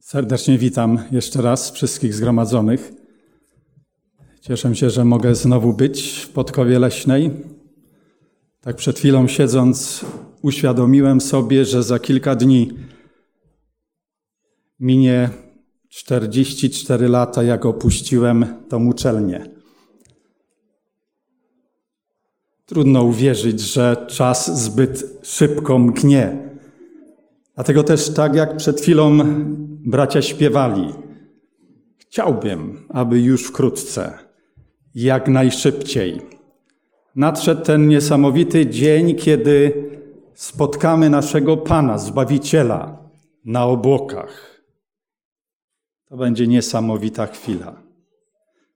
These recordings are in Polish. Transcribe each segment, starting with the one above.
Serdecznie witam jeszcze raz wszystkich zgromadzonych. Cieszę się, że mogę znowu być w Podkowie Leśnej. Tak przed chwilą siedząc, uświadomiłem sobie, że za kilka dni minie 44 lata, jak opuściłem tą uczelnię. Trudno uwierzyć, że czas zbyt szybko mknie. Dlatego też, tak jak przed chwilą bracia śpiewali, chciałbym, aby już wkrótce, jak najszybciej, nadszedł ten niesamowity dzień, kiedy spotkamy naszego Pana, Zbawiciela na obłokach. To będzie niesamowita chwila.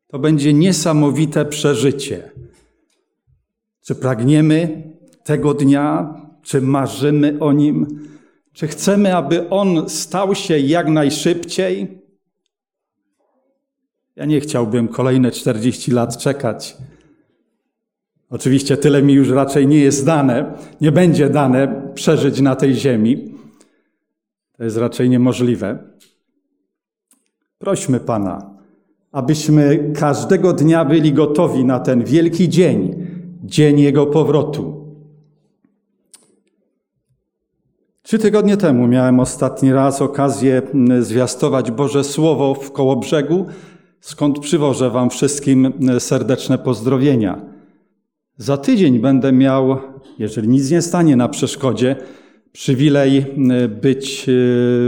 To będzie niesamowite przeżycie. Czy pragniemy tego dnia, czy marzymy o nim? Czy chcemy, aby on stał się jak najszybciej? Ja nie chciałbym kolejne 40 lat czekać. Oczywiście tyle mi już raczej nie jest dane, nie będzie dane przeżyć na tej ziemi. To jest raczej niemożliwe. Prośmy Pana, abyśmy każdego dnia byli gotowi na ten wielki dzień, dzień Jego powrotu. Trzy tygodnie temu miałem ostatni raz okazję zwiastować Boże Słowo w Kołobrzegu, skąd przywożę Wam wszystkim serdeczne pozdrowienia. Za tydzień będę miał, jeżeli nic nie stanie na przeszkodzie, przywilej być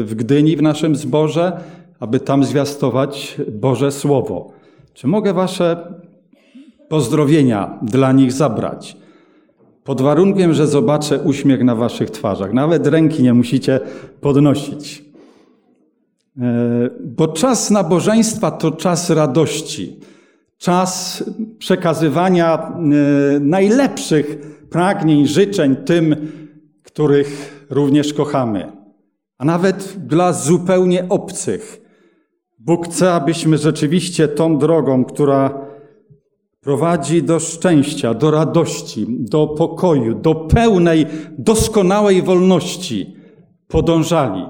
w Gdyni w naszym zborze, aby tam zwiastować Boże Słowo. Czy mogę Wasze pozdrowienia dla nich zabrać? Pod warunkiem, że zobaczę uśmiech na waszych twarzach. Nawet ręki nie musicie podnosić. E, bo czas nabożeństwa to czas radości, czas przekazywania e, najlepszych pragnień, życzeń tym, których również kochamy, a nawet dla zupełnie obcych. Bóg chce, abyśmy rzeczywiście tą drogą, która prowadzi do szczęścia, do radości, do pokoju, do pełnej, doskonałej wolności podążali.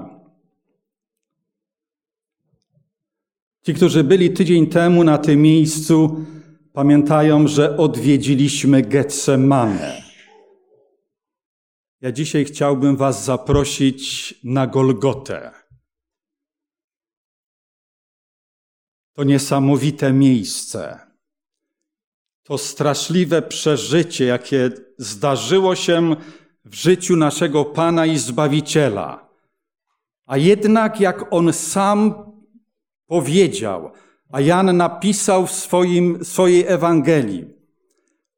Ci, którzy byli tydzień temu na tym miejscu, pamiętają, że odwiedziliśmy Getsemanę. Ja dzisiaj chciałbym Was zaprosić na Golgotę. To niesamowite miejsce to straszliwe przeżycie, jakie zdarzyło się w życiu naszego Pana i Zbawiciela. A jednak, jak on sam powiedział, a Jan napisał w swoim, swojej Ewangelii,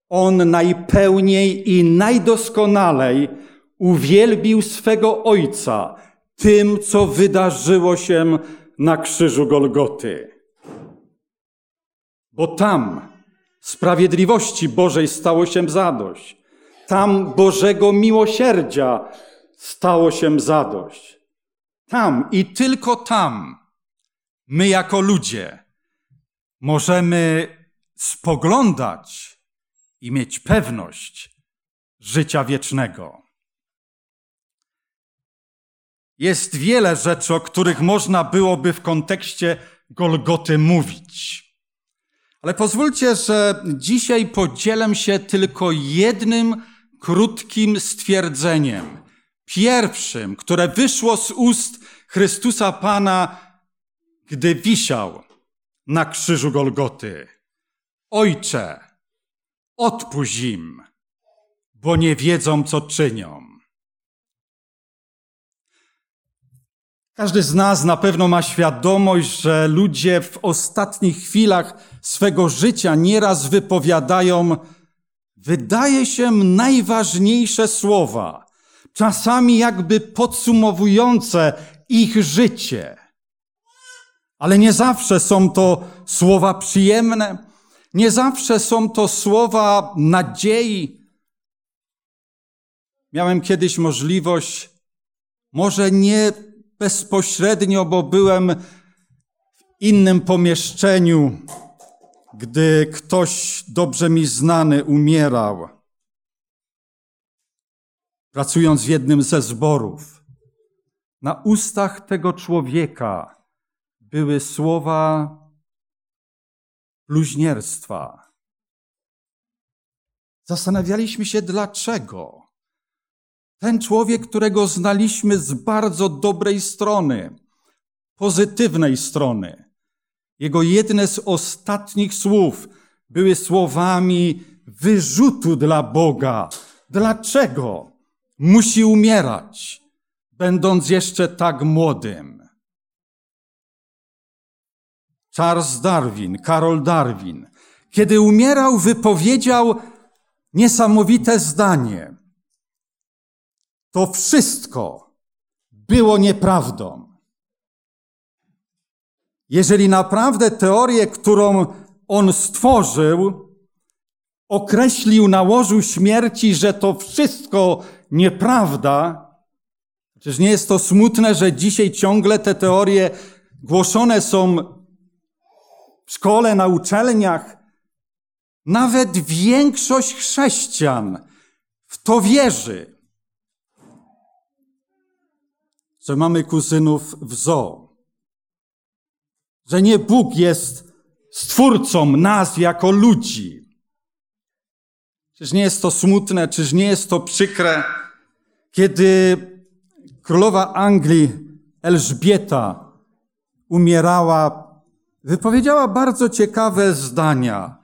on najpełniej i najdoskonalej uwielbił swego Ojca tym, co wydarzyło się na krzyżu Golgoty. Bo tam, Sprawiedliwości Bożej stało się zadość. Tam Bożego miłosierdzia stało się zadość. Tam i tylko tam my jako ludzie możemy spoglądać i mieć pewność życia wiecznego. Jest wiele rzeczy, o których można byłoby w kontekście Golgoty mówić. Ale pozwólcie, że dzisiaj podzielę się tylko jednym krótkim stwierdzeniem. Pierwszym, które wyszło z ust Chrystusa Pana, gdy wisiał na krzyżu Golgoty. Ojcze, odpuść im, bo nie wiedzą, co czynią. Każdy z nas na pewno ma świadomość, że ludzie w ostatnich chwilach swego życia nieraz wypowiadają, wydaje się, najważniejsze słowa, czasami jakby podsumowujące ich życie. Ale nie zawsze są to słowa przyjemne, nie zawsze są to słowa nadziei. Miałem kiedyś możliwość, może nie bezpośrednio, bo byłem w innym pomieszczeniu, gdy ktoś dobrze mi znany umierał, pracując w jednym ze zborów. Na ustach tego człowieka były słowa bluźnierstwa. Zastanawialiśmy się, dlaczego. Ten człowiek, którego znaliśmy z bardzo dobrej strony, pozytywnej strony, jego jedne z ostatnich słów były słowami wyrzutu dla Boga. Dlaczego musi umierać, będąc jeszcze tak młodym? Charles Darwin, Karol Darwin, kiedy umierał, wypowiedział niesamowite zdanie. To wszystko było nieprawdą. Jeżeli naprawdę teorię, którą on stworzył, określił, nałożył śmierci, że to wszystko nieprawda, przecież nie jest to smutne, że dzisiaj ciągle te teorie głoszone są w szkole, na uczelniach. Nawet większość chrześcijan w to wierzy, że mamy kuzynów w zoo, że nie Bóg jest stwórcą nas jako ludzi. Czyż nie jest to smutne, czyż nie jest to przykre, kiedy królowa Anglii Elżbieta umierała, wypowiedziała bardzo ciekawe zdania.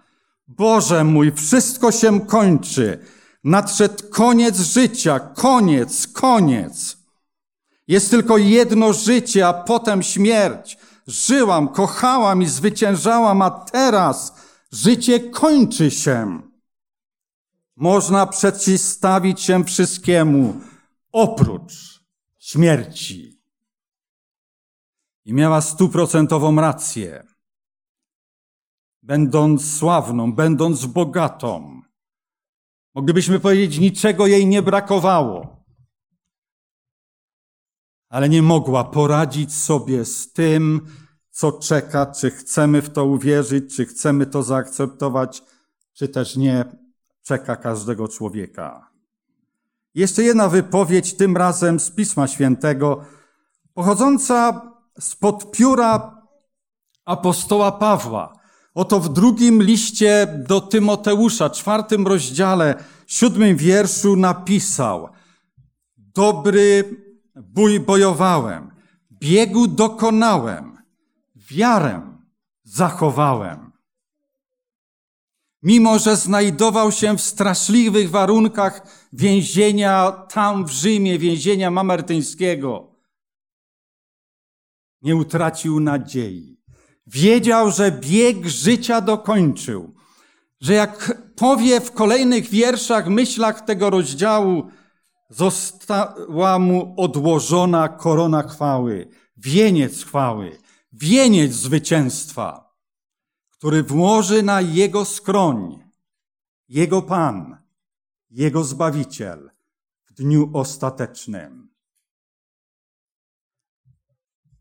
Boże mój, wszystko się kończy. Nadszedł koniec życia, koniec, koniec. Jest tylko jedno życie, a potem śmierć. Żyłam, kochałam i zwyciężałam, a teraz życie kończy się. Można przeciwstawić się wszystkiemu oprócz śmierci. I miała stuprocentową rację. Będąc sławną, będąc bogatą, moglibyśmy powiedzieć, niczego jej nie brakowało. Ale nie mogła poradzić sobie z tym, co czeka, czy chcemy w to uwierzyć, czy chcemy to zaakceptować, czy też nie czeka każdego człowieka. Jeszcze jedna wypowiedź, tym razem z Pisma Świętego, pochodząca spod pióra apostoła Pawła. Oto w drugim liście do Tymoteusza, czwartym rozdziale, siódmym wierszu napisał: Dobry bój bojowałem, biegu dokonałem, wiarę zachowałem. Mimo, że znajdował się w straszliwych warunkach więzienia tam w Rzymie, więzienia mamertyńskiego, nie utracił nadziei. Wiedział, że bieg życia dokończył, że jak powie w kolejnych wierszach, myślach tego rozdziału, została mu odłożona korona chwały, wieniec chwały, wieniec zwycięstwa który włoży na Jego skroń Jego Pan, Jego Zbawiciel w dniu ostatecznym.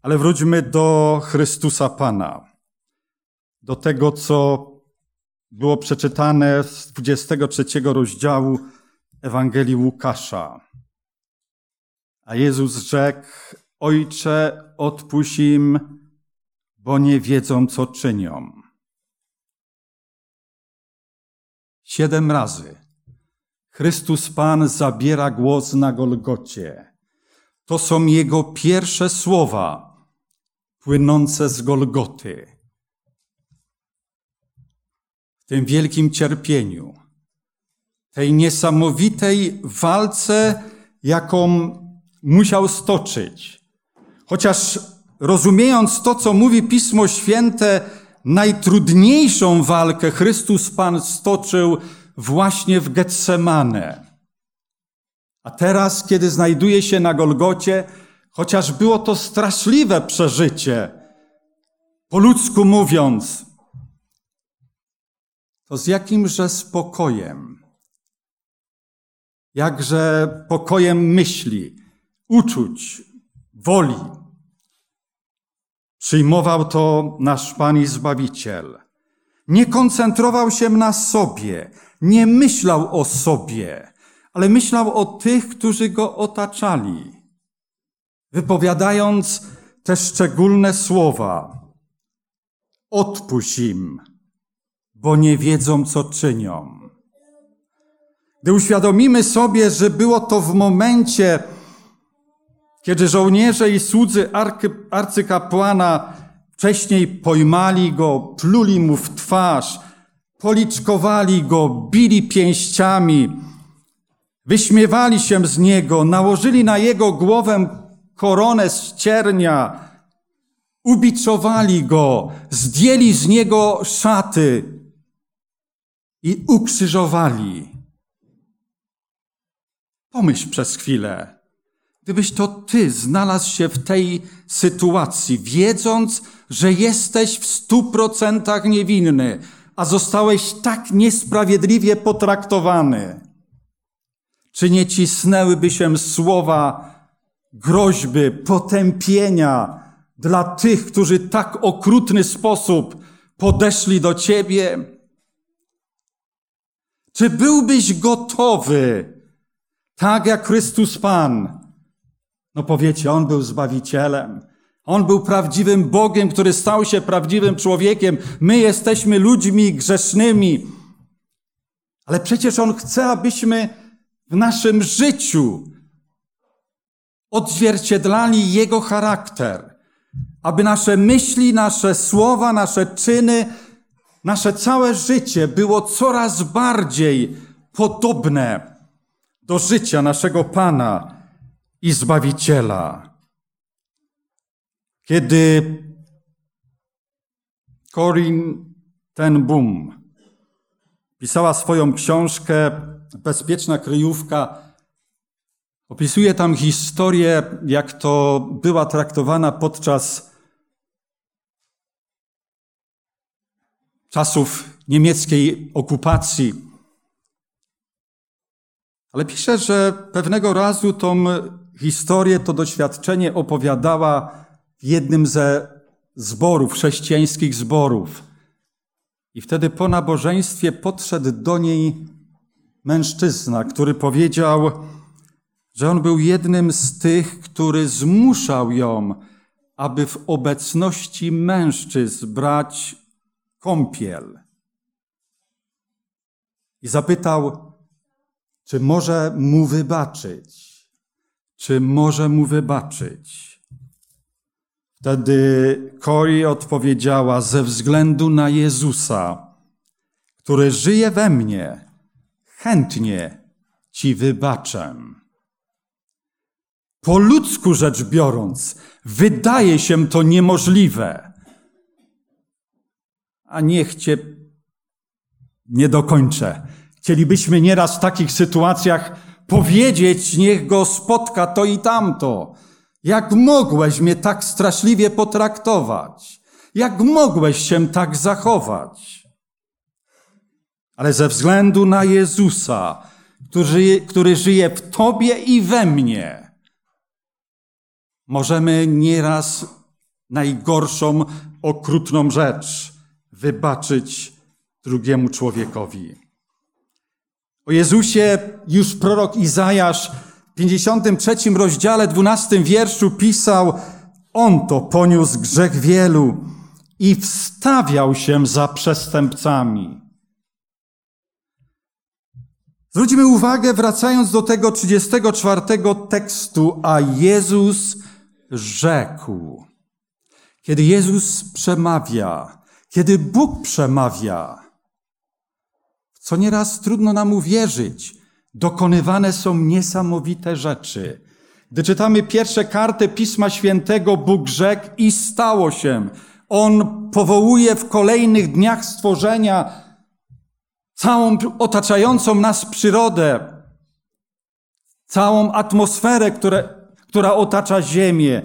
Ale wróćmy do Chrystusa Pana, do tego, co było przeczytane z 23 rozdziału Ewangelii Łukasza. A Jezus rzekł, Ojcze, odpuść im, bo nie wiedzą, co czynią. Siedem razy Chrystus Pan zabiera głos na Golgocie. To są Jego pierwsze słowa płynące z Golgoty. W tym wielkim cierpieniu, tej niesamowitej walce, jaką musiał stoczyć. Chociaż rozumiejąc to, co mówi Pismo Święte, najtrudniejszą walkę Chrystus Pan stoczył właśnie w Getsemane. A teraz, kiedy znajduje się na Golgocie, chociaż było to straszliwe przeżycie, po ludzku mówiąc, to z jakimże spokojem, jakże pokojem myśli, uczuć, woli, Przyjmował to nasz Pan i Zbawiciel. Nie koncentrował się na sobie, nie myślał o sobie, ale myślał o tych, którzy go otaczali. Wypowiadając te szczególne słowa. Odpuść im, bo nie wiedzą, co czynią. Gdy uświadomimy sobie, że było to w momencie, kiedy żołnierze i słudzy arcykapłana wcześniej pojmali go, pluli mu w twarz, policzkowali go, bili pięściami, wyśmiewali się z niego, nałożyli na jego głowę koronę z ciernia, ubiczowali go, zdjęli z niego szaty i ukrzyżowali. Pomyśl przez chwilę, gdybyś to ty znalazł się w tej sytuacji, wiedząc, że jesteś w stu procentach niewinny, a zostałeś tak niesprawiedliwie potraktowany. Czy nie cisnęłyby się słowa groźby, potępienia dla tych, którzy tak okrutny sposób podeszli do ciebie? Czy byłbyś gotowy tak jak Chrystus Pan. No powiecie, On był Zbawicielem. On był prawdziwym Bogiem, który stał się prawdziwym człowiekiem. My jesteśmy ludźmi grzesznymi. Ale przecież On chce, abyśmy w naszym życiu odzwierciedlali Jego charakter. Aby nasze myśli, nasze słowa, nasze czyny, nasze całe życie było coraz bardziej podobne do życia naszego Pana i Zbawiciela. Kiedy Corin ten Boom pisała swoją książkę Bezpieczna kryjówka, opisuje tam historię, jak to była traktowana podczas czasów niemieckiej okupacji ale pisze, że pewnego razu tą historię, to doświadczenie opowiadała w jednym ze zborów, chrześcijańskich zborów. I wtedy po nabożeństwie podszedł do niej mężczyzna, który powiedział, że on był jednym z tych, który zmuszał ją, aby w obecności mężczyzn brać kąpiel. I zapytał, czy może mu wybaczyć? Czy może mu wybaczyć? Wtedy Kori odpowiedziała: Ze względu na Jezusa, który żyje we mnie, chętnie ci wybaczę. Po ludzku rzecz biorąc, wydaje się to niemożliwe. A niech cię nie dokończę. Chcielibyśmy nieraz w takich sytuacjach powiedzieć, niech go spotka to i tamto. Jak mogłeś mnie tak straszliwie potraktować? Jak mogłeś się tak zachować? Ale ze względu na Jezusa, który, który żyje w Tobie i we mnie, możemy nieraz najgorszą, okrutną rzecz wybaczyć drugiemu człowiekowi. O Jezusie już prorok Izajasz w 53 rozdziale, 12 wierszu pisał, On to poniósł grzech wielu i wstawiał się za przestępcami. Zwróćmy uwagę, wracając do tego 34 tekstu, a Jezus rzekł. Kiedy Jezus przemawia, kiedy Bóg przemawia, co nieraz trudno nam uwierzyć. Dokonywane są niesamowite rzeczy. Gdy czytamy pierwsze karty Pisma Świętego, Bóg rzekł i stało się. On powołuje w kolejnych dniach stworzenia całą otaczającą nas przyrodę, całą atmosferę, które, która otacza Ziemię.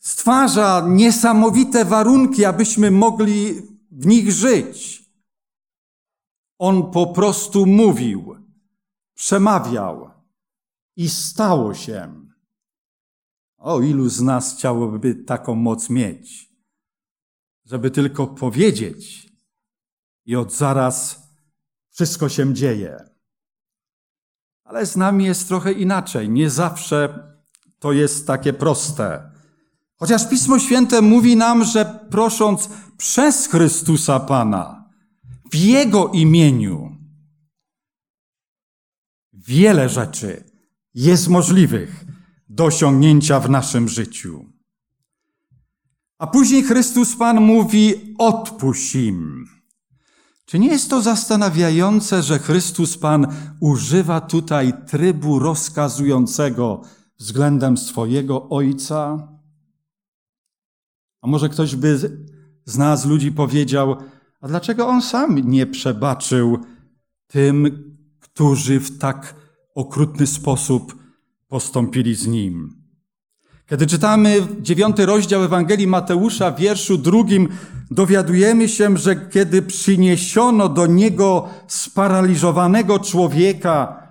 Stwarza niesamowite warunki, abyśmy mogli w nich żyć. On po prostu mówił, przemawiał i stało się. O ilu z nas chciałoby taką moc mieć, żeby tylko powiedzieć i od zaraz wszystko się dzieje. Ale z nami jest trochę inaczej. Nie zawsze to jest takie proste. Chociaż Pismo Święte mówi nam, że prosząc przez Chrystusa Pana, w Jego imieniu, wiele rzeczy jest możliwych do osiągnięcia w naszym życiu. A później Chrystus Pan mówi: odpuść im. Czy nie jest to zastanawiające, że Chrystus Pan używa tutaj trybu rozkazującego względem swojego Ojca? A może ktoś by z nas, ludzi, powiedział: A dlaczego on sam nie przebaczył tym, którzy w tak okrutny sposób postąpili z nim? Kiedy czytamy dziewiąty rozdział Ewangelii Mateusza w wierszu drugim, dowiadujemy się, że kiedy przyniesiono do niego sparaliżowanego człowieka,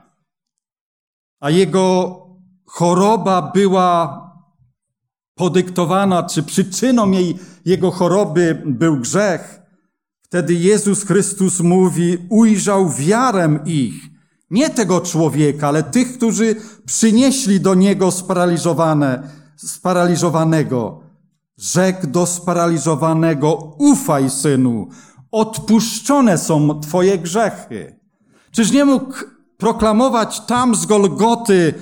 a jego choroba była podyktowana, czy przyczyną jej, jego choroby był grzech, wtedy Jezus Chrystus mówi, ujrzał wiarę ich, nie tego człowieka, ale tych, którzy przynieśli do niego sparaliżowane, sparaliżowanego. Rzekł do sparaliżowanego, ufaj synu, odpuszczone są twoje grzechy. Czyż nie mógł proklamować tam z Golgoty,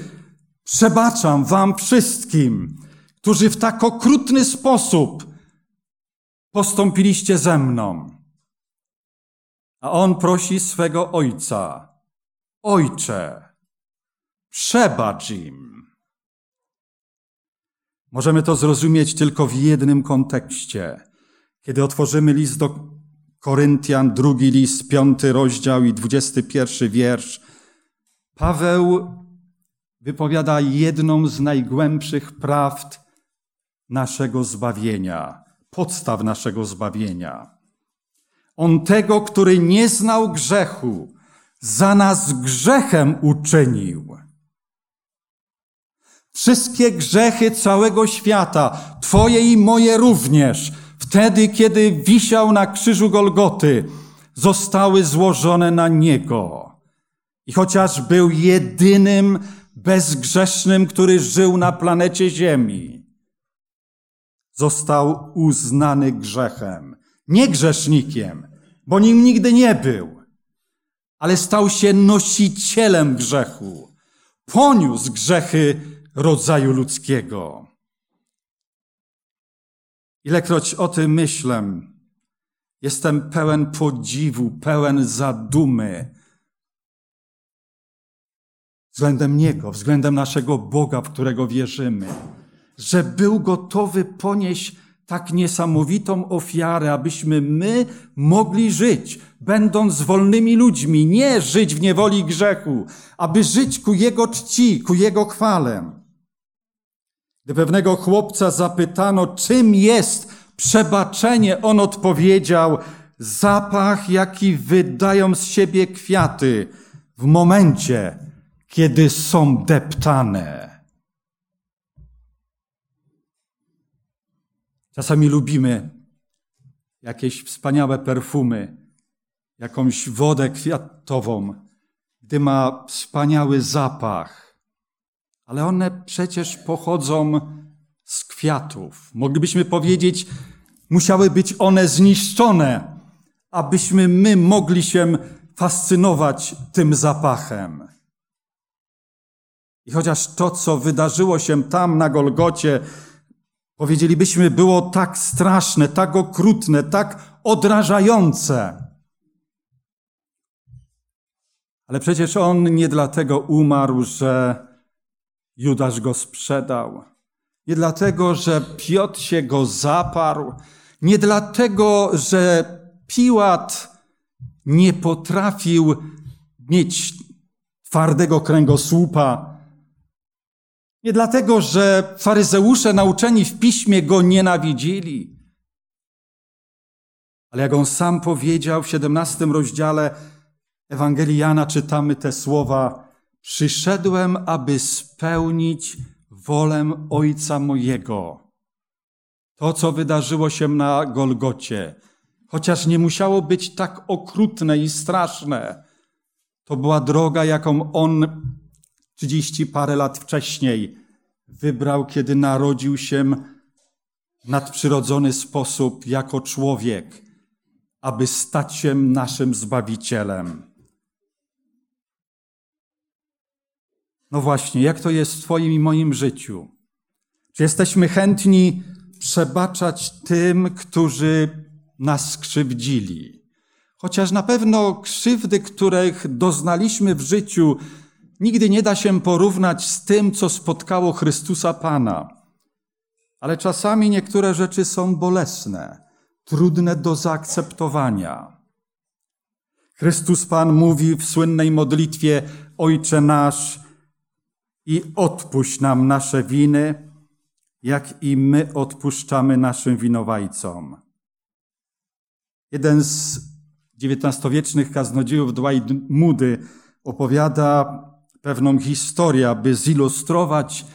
przebaczam wam wszystkim, którzy w tak okrutny sposób postąpiliście ze mną. A on prosi swego ojca, ojcze, przebacz im. Możemy to zrozumieć tylko w jednym kontekście. Kiedy otworzymy list do Koryntian, drugi list, piąty rozdział i dwudziesty pierwszy wiersz, Paweł wypowiada jedną z najgłębszych prawd naszego zbawienia, podstaw naszego zbawienia. On tego, który nie znał grzechu, za nas grzechem uczynił Wszystkie grzechy całego świata, Twoje i moje również, wtedy, kiedy wisiał na krzyżu Golgoty, zostały złożone na Niego. I chociaż był jedynym bezgrzesznym, który żył na planecie Ziemi, został uznany grzechem. Nie grzesznikiem, bo nim nigdy nie był, ale stał się nosicielem grzechu. Poniósł grzechy rodzaju ludzkiego. Ilekroć o tym myślę, jestem pełen podziwu, pełen zadumy względem Niego, względem naszego Boga, w którego wierzymy, że był gotowy ponieść tak niesamowitą ofiarę, abyśmy my mogli żyć, będąc wolnymi ludźmi, nie żyć w niewoli grzechu, aby żyć ku Jego czci, ku Jego chwale. Gdy pewnego chłopca zapytano, czym jest przebaczenie, on odpowiedział, zapach, jaki wydają z siebie kwiaty w momencie, kiedy są deptane. Czasami lubimy jakieś wspaniałe perfumy, jakąś wodę kwiatową, gdy ma wspaniały zapach ale one przecież pochodzą z kwiatów. Moglibyśmy powiedzieć, musiały być one zniszczone, abyśmy my mogli się fascynować tym zapachem. I chociaż to, co wydarzyło się tam na Golgocie, powiedzielibyśmy, było tak straszne, tak okrutne, tak odrażające. Ale przecież on nie dlatego umarł, że Judasz go sprzedał. Nie dlatego, że Piotr się go zaparł, nie dlatego, że Piłat nie potrafił mieć twardego kręgosłupa, nie dlatego, że faryzeusze nauczeni w piśmie go nienawidzili, ale jak on sam powiedział w 17 rozdziale Ewangelii Jana, czytamy te słowa: Przyszedłem, aby spełnić wolę Ojca mojego. To, co wydarzyło się na Golgocie, chociaż nie musiało być tak okrutne i straszne, to była droga, jaką On trzydzieści parę lat wcześniej wybrał, kiedy narodził się nadprzyrodzony sposób jako człowiek, aby stać się naszym Zbawicielem. No właśnie, jak to jest w Twoim i moim życiu? Czy jesteśmy chętni przebaczać tym, którzy nas skrzywdzili? Chociaż na pewno krzywdy, których doznaliśmy w życiu, nigdy nie da się porównać z tym, co spotkało Chrystusa Pana. Ale czasami niektóre rzeczy są bolesne, trudne do zaakceptowania. Chrystus Pan mówi w słynnej modlitwie Ojcze nasz i odpuść nam nasze winy, jak i my odpuszczamy naszym winowajcom. Jeden z XIX-wiecznych kaznodziejów Dwight Moody opowiada pewną historię, aby zilustrować,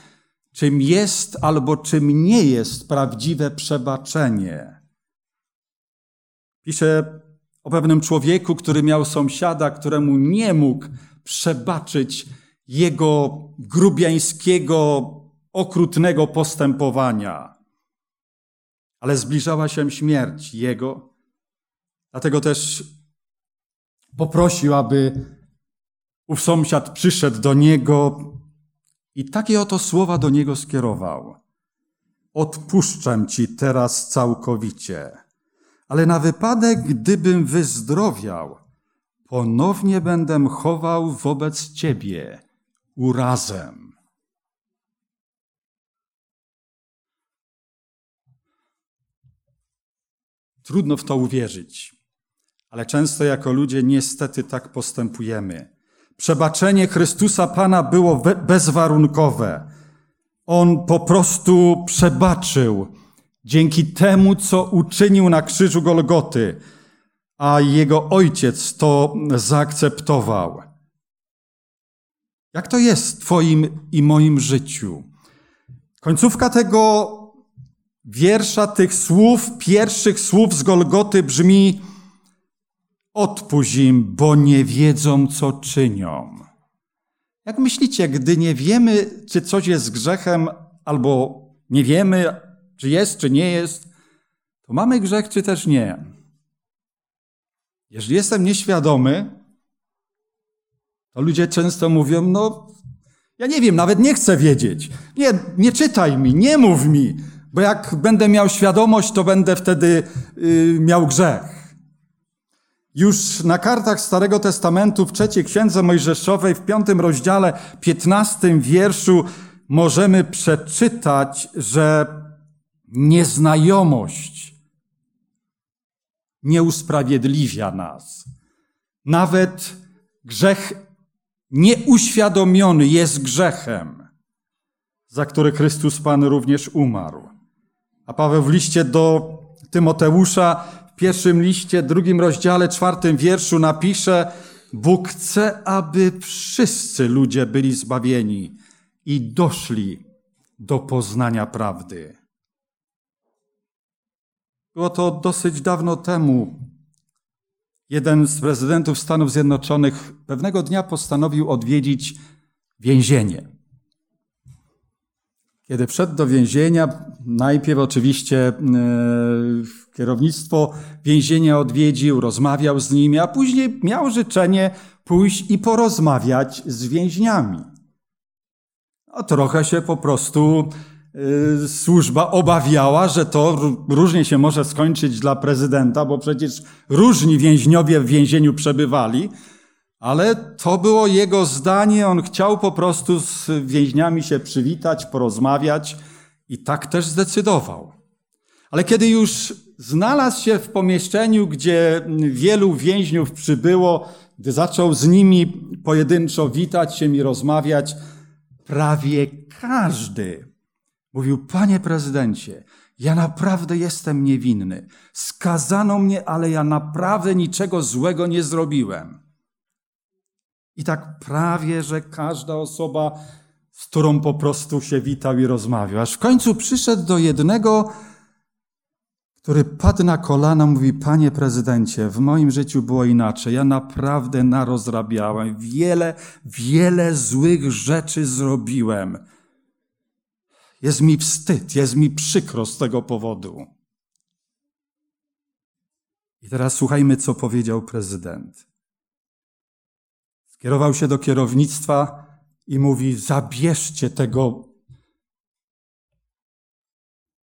czym jest albo czym nie jest prawdziwe przebaczenie. Pisze o pewnym człowieku, który miał sąsiada, któremu nie mógł przebaczyć jego grubiańskiego, okrutnego postępowania. Ale zbliżała się śmierć jego, dlatego też poprosił, aby ów sąsiad przyszedł do niego i takie oto słowa do niego skierował. Odpuszczam ci teraz całkowicie, ale na wypadek, gdybym wyzdrowiał, ponownie będę chował wobec ciebie urazem. Trudno w to uwierzyć, ale często jako ludzie niestety tak postępujemy. Przebaczenie Chrystusa Pana było bezwarunkowe. On po prostu przebaczył dzięki temu, co uczynił na krzyżu Golgoty, a jego ojciec to zaakceptował. Jak to jest w Twoim i moim życiu? Końcówka tego wiersza, tych słów, pierwszych słów z Golgoty brzmi: Odpuść im, bo nie wiedzą, co czynią. Jak myślicie, gdy nie wiemy, czy coś jest grzechem, albo nie wiemy, czy jest, czy nie jest, to mamy grzech, czy też nie? Jeżeli jestem nieświadomy, to ludzie często mówią, no, ja nie wiem, nawet nie chcę wiedzieć. Nie, nie czytaj mi, nie mów mi, bo jak będę miał świadomość, to będę wtedy yy, miał grzech. Już na kartach Starego Testamentu w trzeciej księdze Mojżeszowej w piątym rozdziale, piętnastym wierszu możemy przeczytać, że nieznajomość nie usprawiedliwia nas. Nawet grzech nieuświadomiony jest grzechem, za który Chrystus Pan również umarł. A Paweł w liście do Tymoteusza, w pierwszym liście, drugim rozdziale, czwartym wierszu napisze, Bóg chce, aby wszyscy ludzie byli zbawieni i doszli do poznania prawdy. Było to dosyć dawno temu, Jeden z prezydentów Stanów Zjednoczonych pewnego dnia postanowił odwiedzić więzienie. Kiedy wszedł do więzienia, najpierw oczywiście e, kierownictwo więzienia odwiedził, rozmawiał z nimi, a później miał życzenie pójść i porozmawiać z więźniami. No, trochę się po prostu Y, służba obawiała, że to różnie się może skończyć dla prezydenta, bo przecież różni więźniowie w więzieniu przebywali, ale to było jego zdanie. On chciał po prostu z więźniami się przywitać, porozmawiać i tak też zdecydował. Ale kiedy już znalazł się w pomieszczeniu, gdzie wielu więźniów przybyło, gdy zaczął z nimi pojedynczo witać się i rozmawiać, prawie każdy Mówił, panie prezydencie, ja naprawdę jestem niewinny. Skazano mnie, ale ja naprawdę niczego złego nie zrobiłem. I tak prawie, że każda osoba, z którą po prostu się witał i rozmawiał. Aż w końcu przyszedł do jednego, który padł na kolana, mówi: Panie prezydencie, w moim życiu było inaczej. Ja naprawdę narozrabiałem. Wiele, wiele złych rzeczy zrobiłem. Jest mi wstyd, jest mi przykro z tego powodu. I teraz słuchajmy, co powiedział prezydent. Skierował się do kierownictwa i mówi: Zabierzcie tego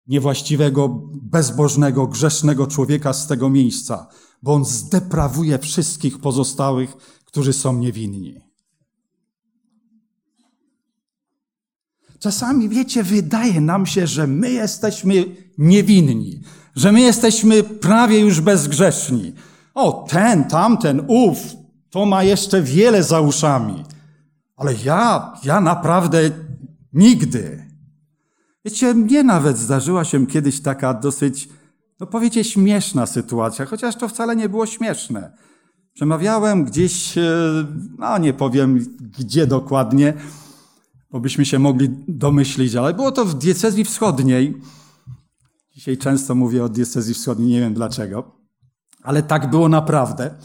niewłaściwego, bezbożnego, grzesznego człowieka z tego miejsca, bo on zdeprawuje wszystkich pozostałych, którzy są niewinni. Czasami, wiecie, wydaje nam się, że my jesteśmy niewinni, że my jesteśmy prawie już bezgrzeszni. O, ten, tamten, ów, to ma jeszcze wiele za uszami. Ale ja, ja naprawdę nigdy. Wiecie, mnie nawet zdarzyła się kiedyś taka dosyć, no powiecie, śmieszna sytuacja, chociaż to wcale nie było śmieszne. Przemawiałem gdzieś, e, no nie powiem gdzie dokładnie, bo byśmy się mogli domyślić, ale było to w diecezji wschodniej. Dzisiaj często mówię o diecezji wschodniej, nie wiem dlaczego, ale tak było naprawdę.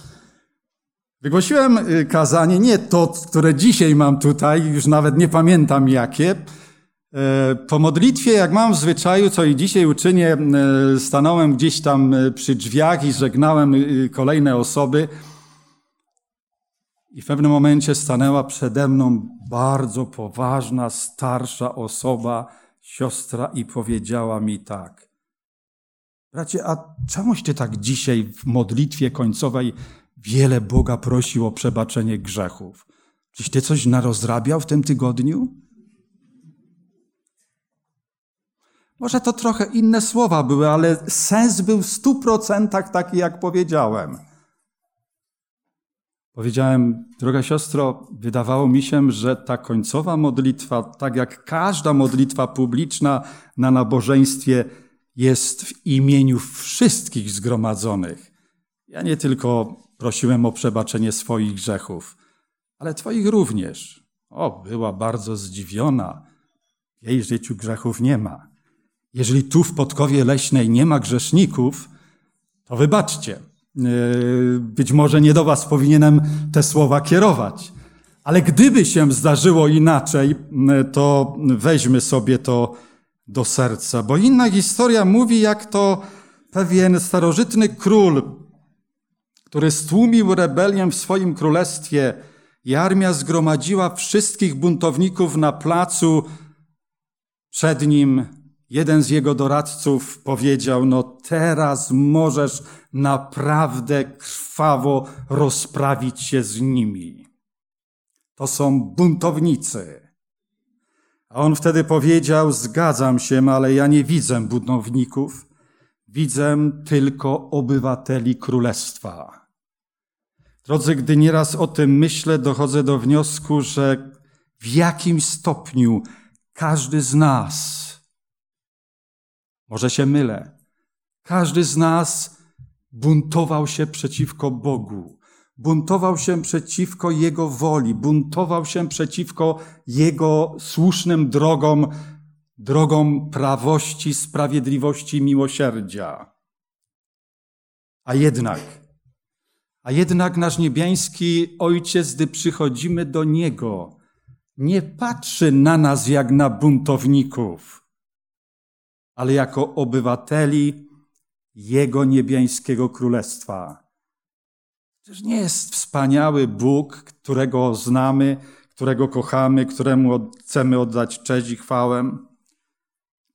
Wygłosiłem e, kazanie, nie to, które dzisiaj mam tutaj, już nawet nie pamiętam jakie, E, po modlitwie, jak mam w zwyczaju, co i dzisiaj uczynię, e, stanąłem gdzieś tam przy drzwiach i żegnałem kolejne osoby. I w pewnym momencie stanęła przede mną bardzo poważna, starsza osoba, siostra, i powiedziała mi tak. Bracie, a czemuś ty tak dzisiaj w modlitwie końcowej wiele Boga prosił o przebaczenie grzechów? Czyś ty coś narozrabiał w tym tygodniu? Może to trochę inne słowa były, ale sens był w stu procentach taki, jak powiedziałem. Powiedziałem, droga siostro, wydawało mi się, że ta końcowa modlitwa, tak jak każda modlitwa publiczna na nabożeństwie, jest w imieniu wszystkich zgromadzonych. Ja nie tylko prosiłem o przebaczenie swoich grzechów, ale Twoich również. O, była bardzo zdziwiona. W jej życiu grzechów nie ma. Jeżeli tu w Podkowie Leśnej nie ma grzeszników, to wybaczcie. E, być może nie do Was powinienem te słowa kierować. Ale gdyby się zdarzyło inaczej, e, to weźmy sobie to do serca. Bo inna historia mówi, jak to pewien starożytny król, który stłumił rebelię w swoim królestwie i armia zgromadziła wszystkich buntowników na placu przed nim Jeden z jego doradców powiedział: No, teraz możesz naprawdę krwawo rozprawić się z nimi. To są buntownicy. A on wtedy powiedział: Zgadzam się, ale ja nie widzę buntowników, widzę tylko obywateli królestwa. Drodzy, gdy nieraz o tym myślę, dochodzę do wniosku, że w jakim stopniu każdy z nas, może się mylę. Każdy z nas buntował się przeciwko Bogu, buntował się przeciwko Jego woli, buntował się przeciwko Jego słusznym drogom, drogom prawości, sprawiedliwości, miłosierdzia. A jednak, a jednak nasz niebiański Ojciec, gdy przychodzimy do Niego, nie patrzy na nas jak na buntowników ale jako obywateli Jego niebiańskiego królestwa. Czyż nie jest wspaniały Bóg, którego znamy, którego kochamy, któremu chcemy oddać cześć i chwałę?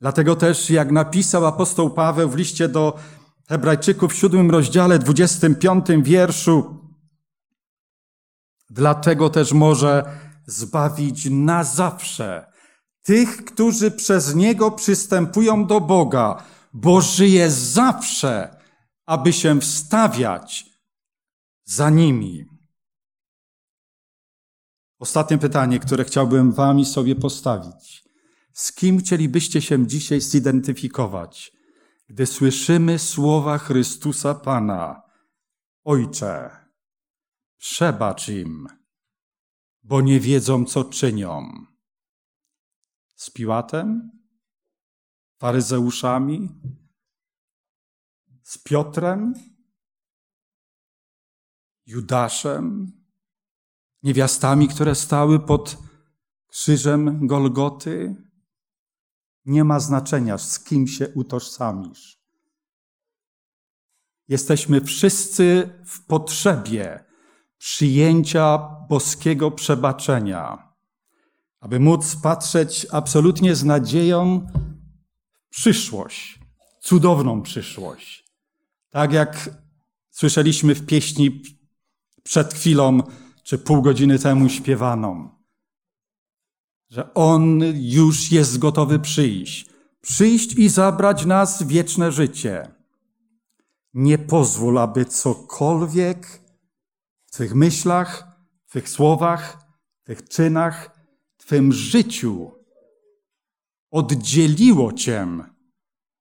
Dlatego też, jak napisał apostoł Paweł w liście do Hebrajczyków w siódmym rozdziale, dwudziestym piątym wierszu, dlatego też może zbawić na zawsze tych, którzy przez Niego przystępują do Boga, bo żyje zawsze, aby się wstawiać za nimi. Ostatnie pytanie, które chciałbym Wami sobie postawić. Z kim chcielibyście się dzisiaj zidentyfikować, gdy słyszymy słowa Chrystusa Pana? Ojcze, przebacz im, bo nie wiedzą, co czynią. Z Piłatem, faryzeuszami, z Piotrem, Judaszem, niewiastami, które stały pod krzyżem Golgoty, Nie ma znaczenia, z kim się utożsamisz. Jesteśmy wszyscy w potrzebie przyjęcia boskiego przebaczenia, aby móc patrzeć absolutnie z nadzieją w przyszłość, cudowną przyszłość. Tak jak słyszeliśmy w pieśni przed chwilą, czy pół godziny temu śpiewaną, że On już jest gotowy przyjść, przyjść i zabrać nas wieczne życie. Nie pozwól, aby cokolwiek w Twych myślach, w Twych słowach, w Twych czynach, w Twym życiu oddzieliło Cię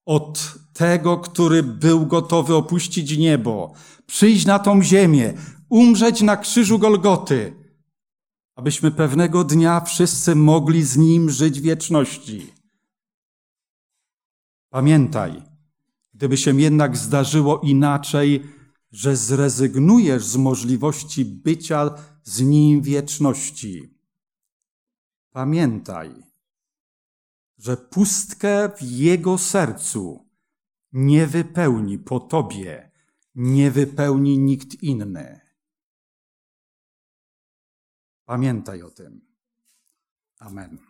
od tego, który był gotowy opuścić niebo, przyjść na tą ziemię, umrzeć na krzyżu Golgoty, abyśmy pewnego dnia wszyscy mogli z Nim żyć wieczności. Pamiętaj, gdyby się jednak zdarzyło inaczej, że zrezygnujesz z możliwości bycia z Nim wieczności. Pamiętaj, że pustkę w Jego sercu nie wypełni po Tobie, nie wypełni nikt inny. Pamiętaj o tym. Amen.